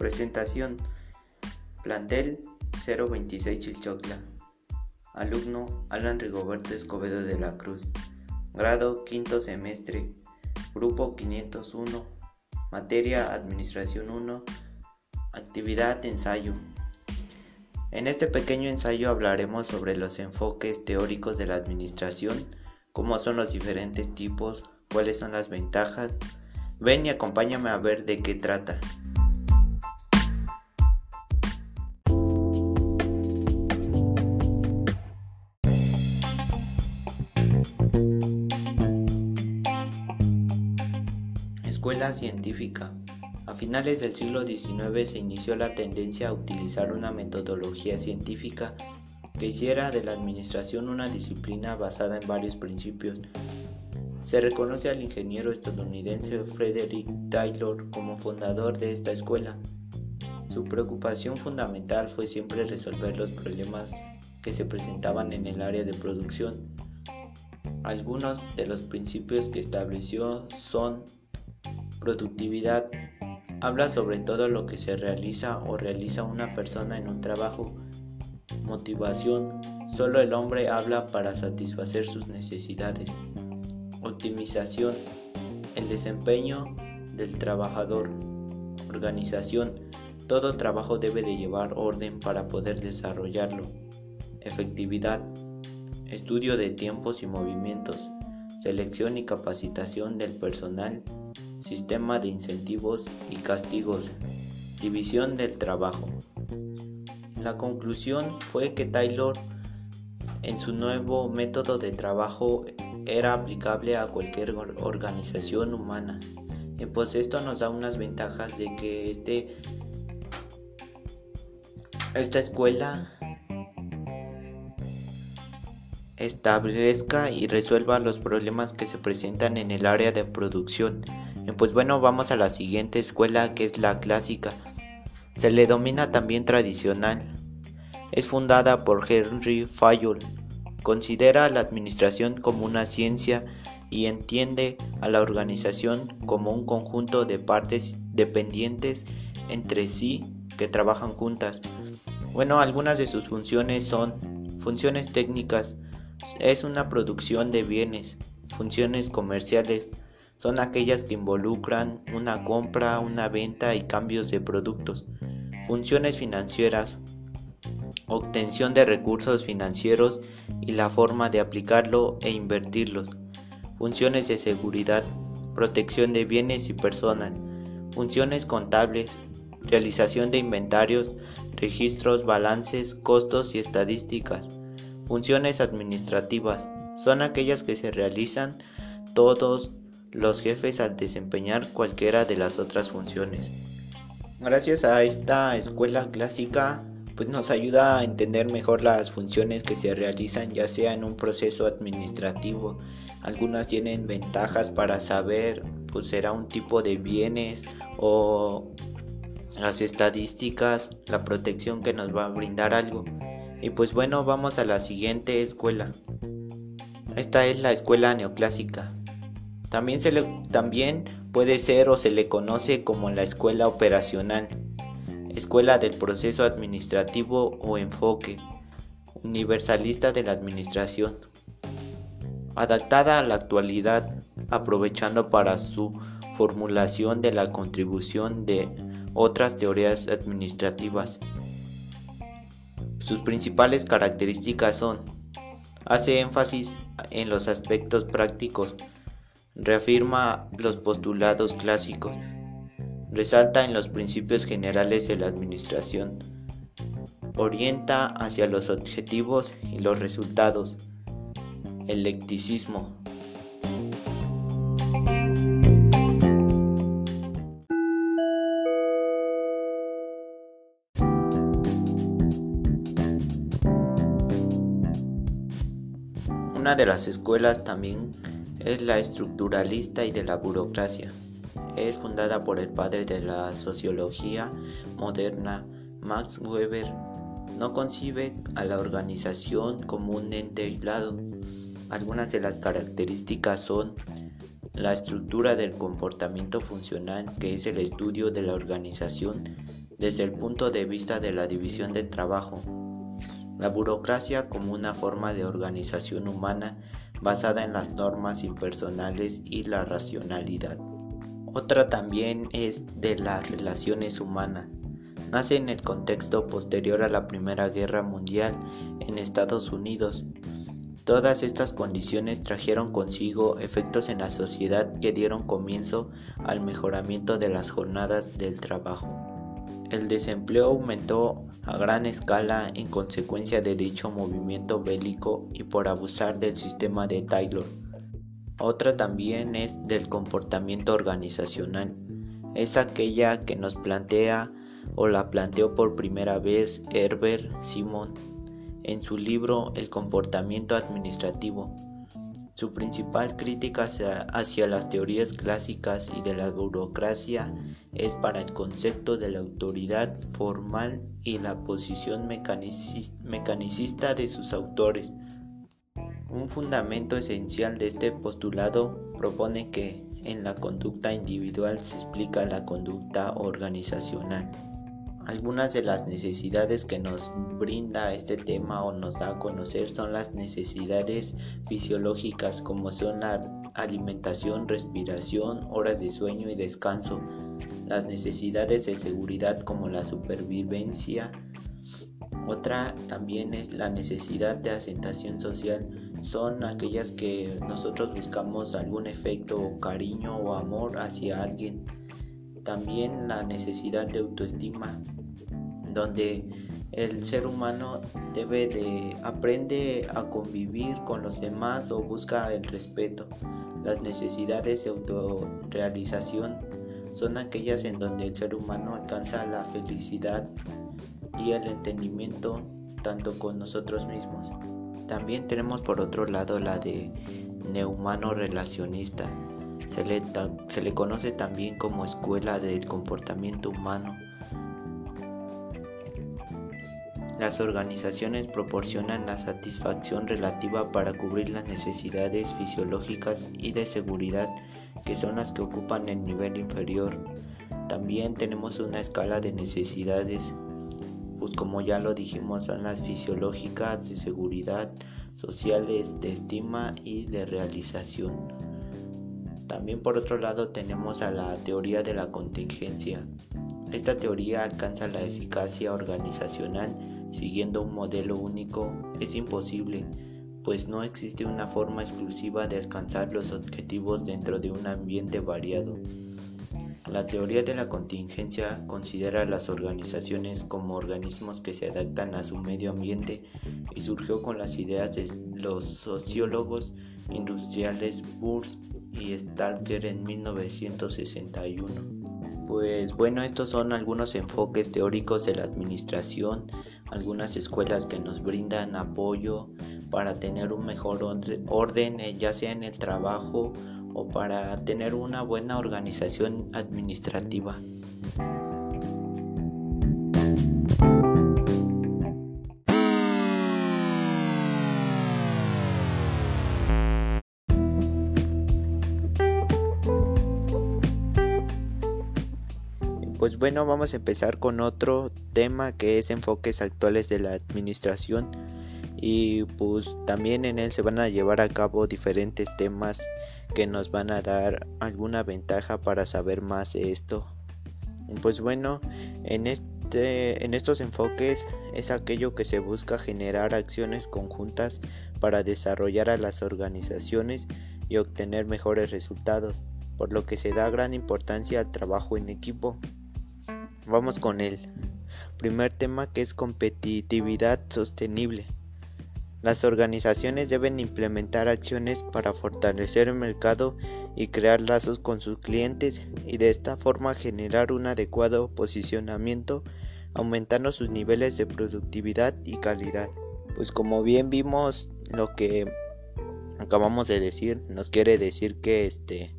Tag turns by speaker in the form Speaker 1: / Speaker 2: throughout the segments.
Speaker 1: Presentación. Plantel 026 Chilchocla. Alumno Alan Rigoberto Escobedo de la Cruz. Grado quinto semestre. Grupo 501. Materia Administración 1. Actividad ensayo. En este pequeño ensayo hablaremos sobre los enfoques teóricos de la administración, cómo son los diferentes tipos, cuáles son las ventajas. Ven y acompáñame a ver de qué trata. Científica. A finales del siglo XIX se inició la tendencia a utilizar una metodología científica que hiciera de la administración una disciplina basada en varios principios. Se reconoce al ingeniero estadounidense Frederick Taylor como fundador de esta escuela. Su preocupación fundamental fue siempre resolver los problemas que se presentaban en el área de producción. Algunos de los principios que estableció son Productividad habla sobre todo lo que se realiza o realiza una persona en un trabajo. Motivación. Solo el hombre habla para satisfacer sus necesidades. Optimización. El desempeño del trabajador. Organización. Todo trabajo debe de llevar orden para poder desarrollarlo. Efectividad. Estudio de tiempos y movimientos. Selección y capacitación del personal sistema de incentivos y castigos, división del trabajo. La conclusión fue que Taylor en su nuevo método de trabajo era aplicable a cualquier organización humana. Y pues esto nos da unas ventajas de que este, esta escuela establezca y resuelva los problemas que se presentan en el área de producción pues bueno, vamos a la siguiente escuela que es la clásica. Se le domina también tradicional. Es fundada por Henry Fayol. Considera la administración como una ciencia y entiende a la organización como un conjunto de partes dependientes entre sí que trabajan juntas. Bueno, algunas de sus funciones son funciones técnicas, es una producción de bienes, funciones comerciales, son aquellas que involucran una compra, una venta y cambios de productos. Funciones financieras, obtención de recursos financieros y la forma de aplicarlo e invertirlos. Funciones de seguridad, protección de bienes y personas. Funciones contables, realización de inventarios, registros, balances, costos y estadísticas. Funciones administrativas son aquellas que se realizan todos los jefes al desempeñar cualquiera de las otras funciones. Gracias a esta escuela clásica, pues nos ayuda a entender mejor las funciones que se realizan ya sea en un proceso administrativo. Algunas tienen ventajas para saber, pues será un tipo de bienes o las estadísticas, la protección que nos va a brindar algo. Y pues bueno, vamos a la siguiente escuela. Esta es la escuela neoclásica. También, se le, también puede ser o se le conoce como la escuela operacional, escuela del proceso administrativo o enfoque, universalista de la administración, adaptada a la actualidad, aprovechando para su formulación de la contribución de otras teorías administrativas. Sus principales características son, hace énfasis en los aspectos prácticos, reafirma los postulados clásicos, resalta en los principios generales de la administración, orienta hacia los objetivos y los resultados, el. Una de las escuelas también es la estructuralista y de la burocracia. Es fundada por el padre de la sociología moderna, Max Weber. No concibe a la organización como un ente aislado. Algunas de las características son la estructura del comportamiento funcional, que es el estudio de la organización desde el punto de vista de la división del trabajo. La burocracia como una forma de organización humana basada en las normas impersonales y la racionalidad. Otra también es de las relaciones humanas. Nace en el contexto posterior a la Primera Guerra Mundial en Estados Unidos. Todas estas condiciones trajeron consigo efectos en la sociedad que dieron comienzo al mejoramiento de las jornadas del trabajo. El desempleo aumentó a gran escala en consecuencia de dicho movimiento bélico y por abusar del sistema de Taylor. Otra también es del comportamiento organizacional. Es aquella que nos plantea o la planteó por primera vez Herbert Simon en su libro El comportamiento administrativo. Su principal crítica hacia, las teorías clásicas y de la burocracia es para el concepto de la autoridad formal y la posición mecanicista de sus autores. Un fundamento esencial de este postulado propone que en la conducta individual se explica la conducta organizacional. Algunas de las necesidades que nos brinda este tema o nos da a conocer son las necesidades fisiológicas como son la alimentación, respiración, horas de sueño y descanso. Las necesidades de seguridad como la supervivencia. Otra también es la necesidad de asentación social. Son aquellas que nosotros buscamos algún efecto cariño o amor hacia alguien también la necesidad de autoestima, donde el ser humano debe de aprende a convivir con los demás o busca el respeto. Las necesidades de autorrealización son aquellas en donde el ser humano alcanza la felicidad y el entendimiento tanto con nosotros mismos. También tenemos por otro lado la de neumano relacionista, se le, conoce también como escuela del comportamiento humano. Las organizaciones proporcionan la satisfacción relativa para cubrir las necesidades fisiológicas y de seguridad que son las que ocupan el nivel inferior. También tenemos una escala de necesidades, pues como ya lo dijimos son las fisiológicas, de seguridad, sociales, de estima y de realización. También por otro lado tenemos a la teoría de la contingencia. Esta teoría alcanza la eficacia organizacional siguiendo un modelo único. Es imposible, pues no existe una forma exclusiva de alcanzar los objetivos dentro de un ambiente variado. La teoría de la contingencia considera a las organizaciones como organismos que se adaptan a su medio ambiente y surgió con las ideas de los sociólogos industriales Burs y Stalker en 1961. Pues bueno, estos son algunos enfoques teóricos de la administración, algunas escuelas que nos brindan apoyo para tener un mejor orden, eh, ya sea en el trabajo o para tener una buena organización administrativa. Bueno, vamos a empezar con otro tema que es enfoques actuales de la administración y pues también en él se van a llevar a cabo diferentes temas que nos van a dar alguna ventaja para saber más de esto. Pues bueno, en este en estos enfoques es aquello que se busca generar acciones conjuntas para desarrollar a las organizaciones y obtener mejores resultados, por lo que se da gran importancia al trabajo en equipo. Vamos con el primer tema que es competitividad sostenible. Las organizaciones deben implementar acciones para fortalecer el mercado y crear lazos con sus clientes y de esta forma generar un adecuado posicionamiento aumentando sus niveles de productividad y calidad. Pues como bien vimos lo que acabamos de decir, nos quiere decir que este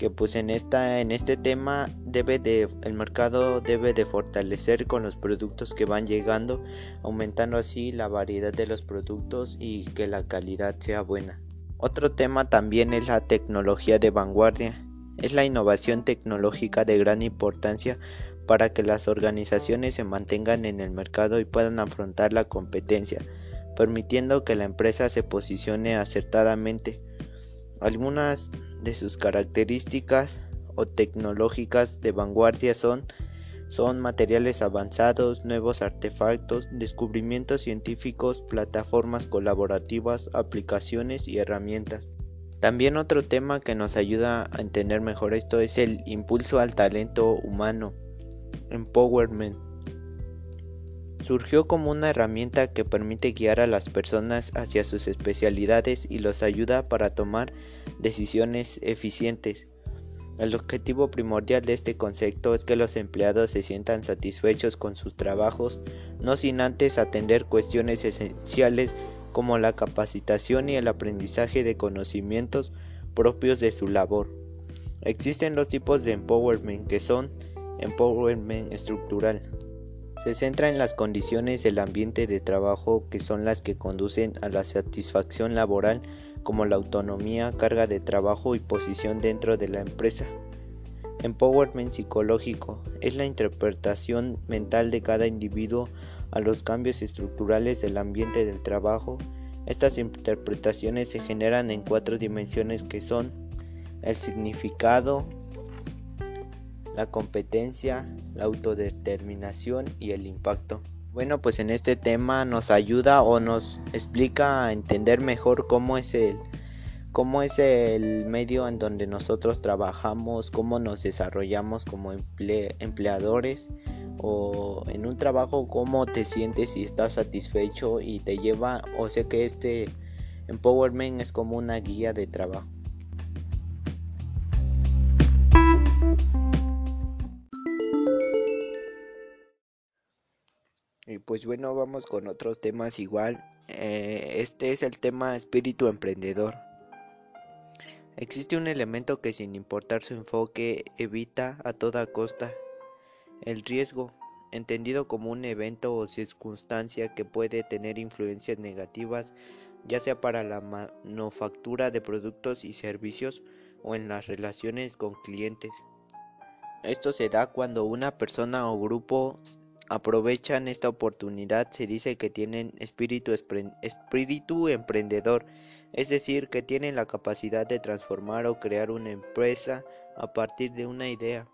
Speaker 1: que pues en esta en este tema debe de el mercado debe de fortalecer con los productos que van llegando aumentando así la variedad de los productos y que la calidad sea buena otro tema también es la tecnología de vanguardia es la innovación tecnológica de gran importancia para que las organizaciones se mantengan en el mercado y puedan afrontar la competencia, permitiendo que la empresa se posicione acertadamente. Algunas de sus características o tecnológicas de vanguardia son son materiales avanzados, nuevos artefactos, descubrimientos científicos, plataformas colaborativas, aplicaciones y herramientas. También otro tema que nos ayuda a entender mejor esto es el impulso al talento humano, empowerment. Surgió como una herramienta que permite guiar a las personas hacia sus especialidades y los ayuda para tomar decisiones eficientes. El objetivo primordial de este concepto es que los empleados se sientan satisfechos con sus trabajos, no sin antes atender cuestiones esenciales como la capacitación y el aprendizaje de conocimientos propios de su labor. Existen dos tipos de empowerment que son empowerment estructural. Se centra en las condiciones del ambiente de trabajo que son las que conducen a la satisfacción laboral como la autonomía, carga de trabajo y posición dentro de la empresa. Empowerment psicológico es la interpretación mental de cada individuo a los cambios estructurales del ambiente del trabajo. Estas interpretaciones se generan en cuatro dimensiones que son el significado, la competencia, la autodeterminación y el impacto. Bueno, pues en este tema nos ayuda o nos explica a entender mejor cómo es el cómo es el medio en donde nosotros trabajamos, cómo nos desarrollamos como empleadores o en un trabajo cómo te sientes y estás satisfecho y te lleva o sé que este empowerment es como una guía de trabajo. Pues bueno, vamos con otros temas igual. Eh, este es el tema espíritu emprendedor. Existe un elemento que sin importar su enfoque evita a toda costa el riesgo, entendido como un evento o circunstancia que puede tener influencias negativas ya sea para la manufactura de productos y servicios o en las relaciones con clientes. Esto se da cuando una persona o grupo aprovechan esta oportunidad, se dice que tienen espíritu, emprendedor, es decir, que tienen la capacidad de transformar o crear una empresa a partir de una idea.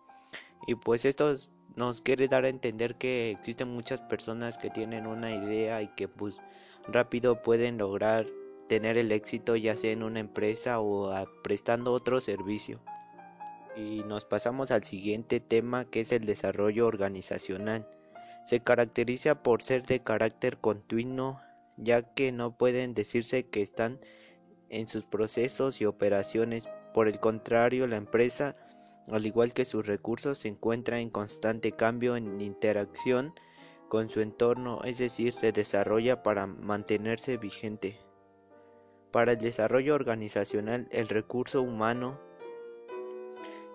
Speaker 1: Y pues esto nos quiere dar a entender que existen muchas personas que tienen una idea y que pues rápido pueden lograr tener el éxito ya sea en una empresa o prestando otro servicio. Y nos pasamos al siguiente tema que es el desarrollo organizacional. Se caracteriza por ser de carácter continuo, ya que no pueden decirse que están en sus procesos y operaciones. Por el contrario, la empresa, al igual que sus recursos, se encuentra en constante cambio en interacción con su entorno, es decir, se desarrolla para mantenerse vigente. Para el desarrollo organizacional, el recurso humano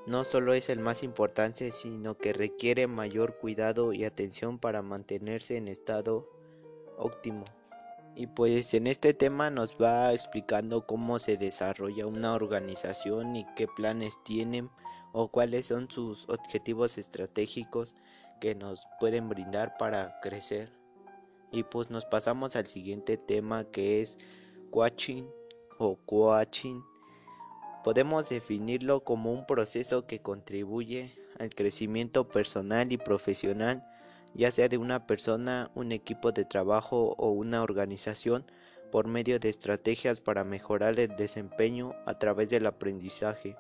Speaker 1: no solo es el más importante, sino que requiere mayor cuidado y atención para mantenerse en estado óptimo. Y pues en este tema nos va explicando cómo se desarrolla una organización y qué planes tienen o cuáles son sus objetivos estratégicos que nos pueden brindar para crecer. Y pues nos pasamos al siguiente tema que es coaching o coaching Podemos definirlo como un proceso que contribuye al crecimiento personal y profesional, ya sea de una persona, un equipo de trabajo o una organización, por medio de estrategias para mejorar el desempeño a través del aprendizaje.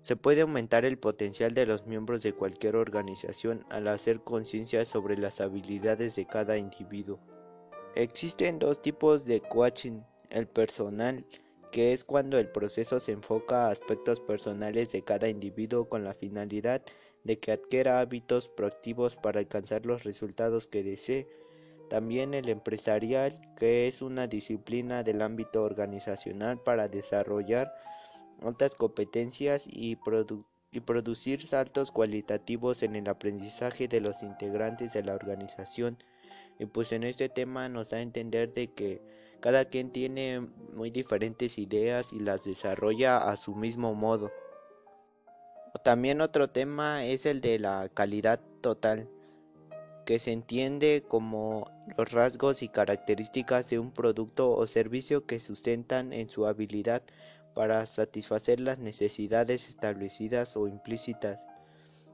Speaker 1: Se puede aumentar el potencial de los miembros de cualquier organización al hacer conciencia sobre las habilidades de cada individuo. Existen dos tipos de coaching, el personal que es cuando el proceso se enfoca a aspectos personales de cada individuo con la finalidad de que adquiera hábitos proactivos para alcanzar los resultados que desee. También el empresarial, que es una disciplina del ámbito organizacional para desarrollar altas competencias y, y producir saltos cualitativos en el aprendizaje de los integrantes de la organización. Y pues en este tema nos da a entender de que cada quien tiene muy diferentes ideas y las desarrolla a su mismo modo. También otro tema es el de la calidad total, que se entiende como los rasgos y características de un producto o servicio que sustentan en su habilidad para satisfacer las necesidades establecidas o implícitas.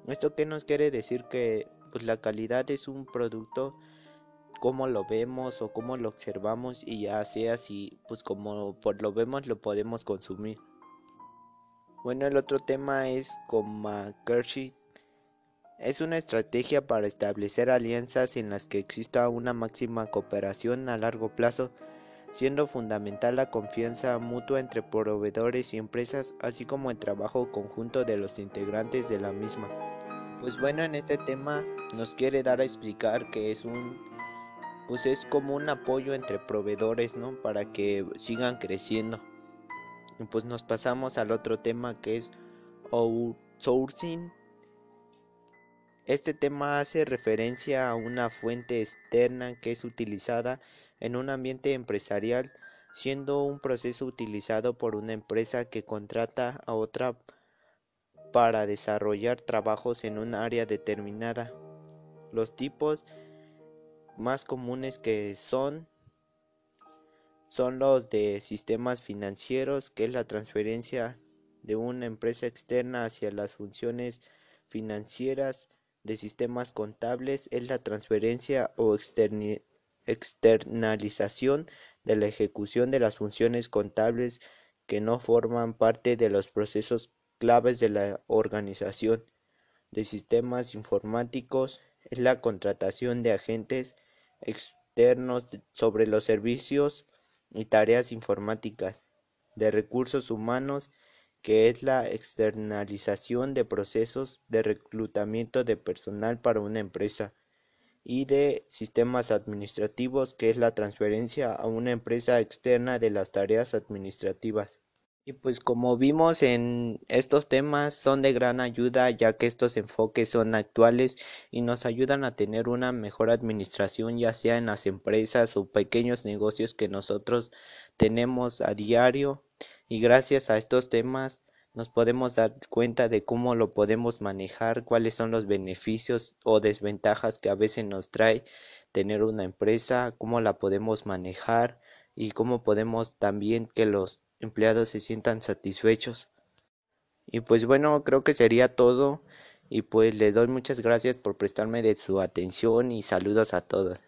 Speaker 1: ¿Esto qué nos quiere decir? Que pues, la calidad es un producto como lo vemos o cómo lo observamos y ya sea si pues como por lo vemos lo podemos consumir. Bueno, el otro tema es Kershey. Es una estrategia para establecer alianzas en las que exista una máxima cooperación a largo plazo siendo fundamental la confianza mutua entre proveedores y empresas, así como el trabajo conjunto de los integrantes de la misma. Pues bueno, en este tema nos quiere dar a explicar que es un pues es como un apoyo entre proveedores, ¿no? Para que sigan creciendo. Pues nos pasamos al otro tema que es outsourcing. Este tema hace referencia a una fuente externa que es utilizada en un ambiente empresarial, siendo un proceso utilizado por una empresa que contrata a otra para desarrollar trabajos en un área determinada. Los tipos más comunes que son son los de sistemas financieros, que es la transferencia de una empresa externa hacia las funciones financieras de sistemas contables, es la transferencia o externalización de la ejecución de las funciones contables que no forman parte de los procesos claves de la organización de sistemas informáticos es la contratación de agentes externos sobre los servicios y tareas informáticas de recursos humanos que es la externalización de procesos de reclutamiento de personal para una empresa y de sistemas administrativos, que es la transferencia a una empresa externa de las tareas administrativas. Y pues como vimos en estos temas son de gran ayuda ya que estos enfoques son actuales y nos ayudan a tener una mejor administración ya sea en las empresas o pequeños negocios que nosotros tenemos a diario. Y gracias a estos temas nos podemos dar cuenta de cómo lo podemos manejar, cuáles son los beneficios o desventajas que a veces nos trae tener una empresa, cómo la podemos manejar y cómo podemos también que los empleados se sientan satisfechos. Y pues bueno, creo que sería todo y pues le doy muchas gracias por prestarme de su atención y saludos a todos.